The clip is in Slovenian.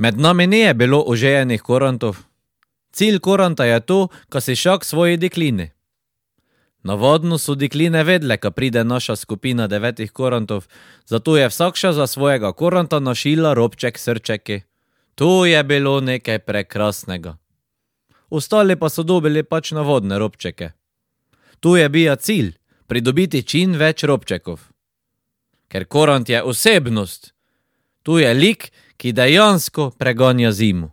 Med nami nije bilo ožejenih korantov. Cilj koranta je to, da si šak svoji deklini. Navadno so dekline vedle, da pride naša skupina devetih korantov, zato je vsakša za svojega koranta našila robček srčeki. To je bilo nekaj prekrasnega. Ostali pa so dobili pač navadne robčeke. Tu je bil cilj, pridobiti čim več robčekov. Ker korant je osebnost, tu je lik, ki dejansko preganja zimo.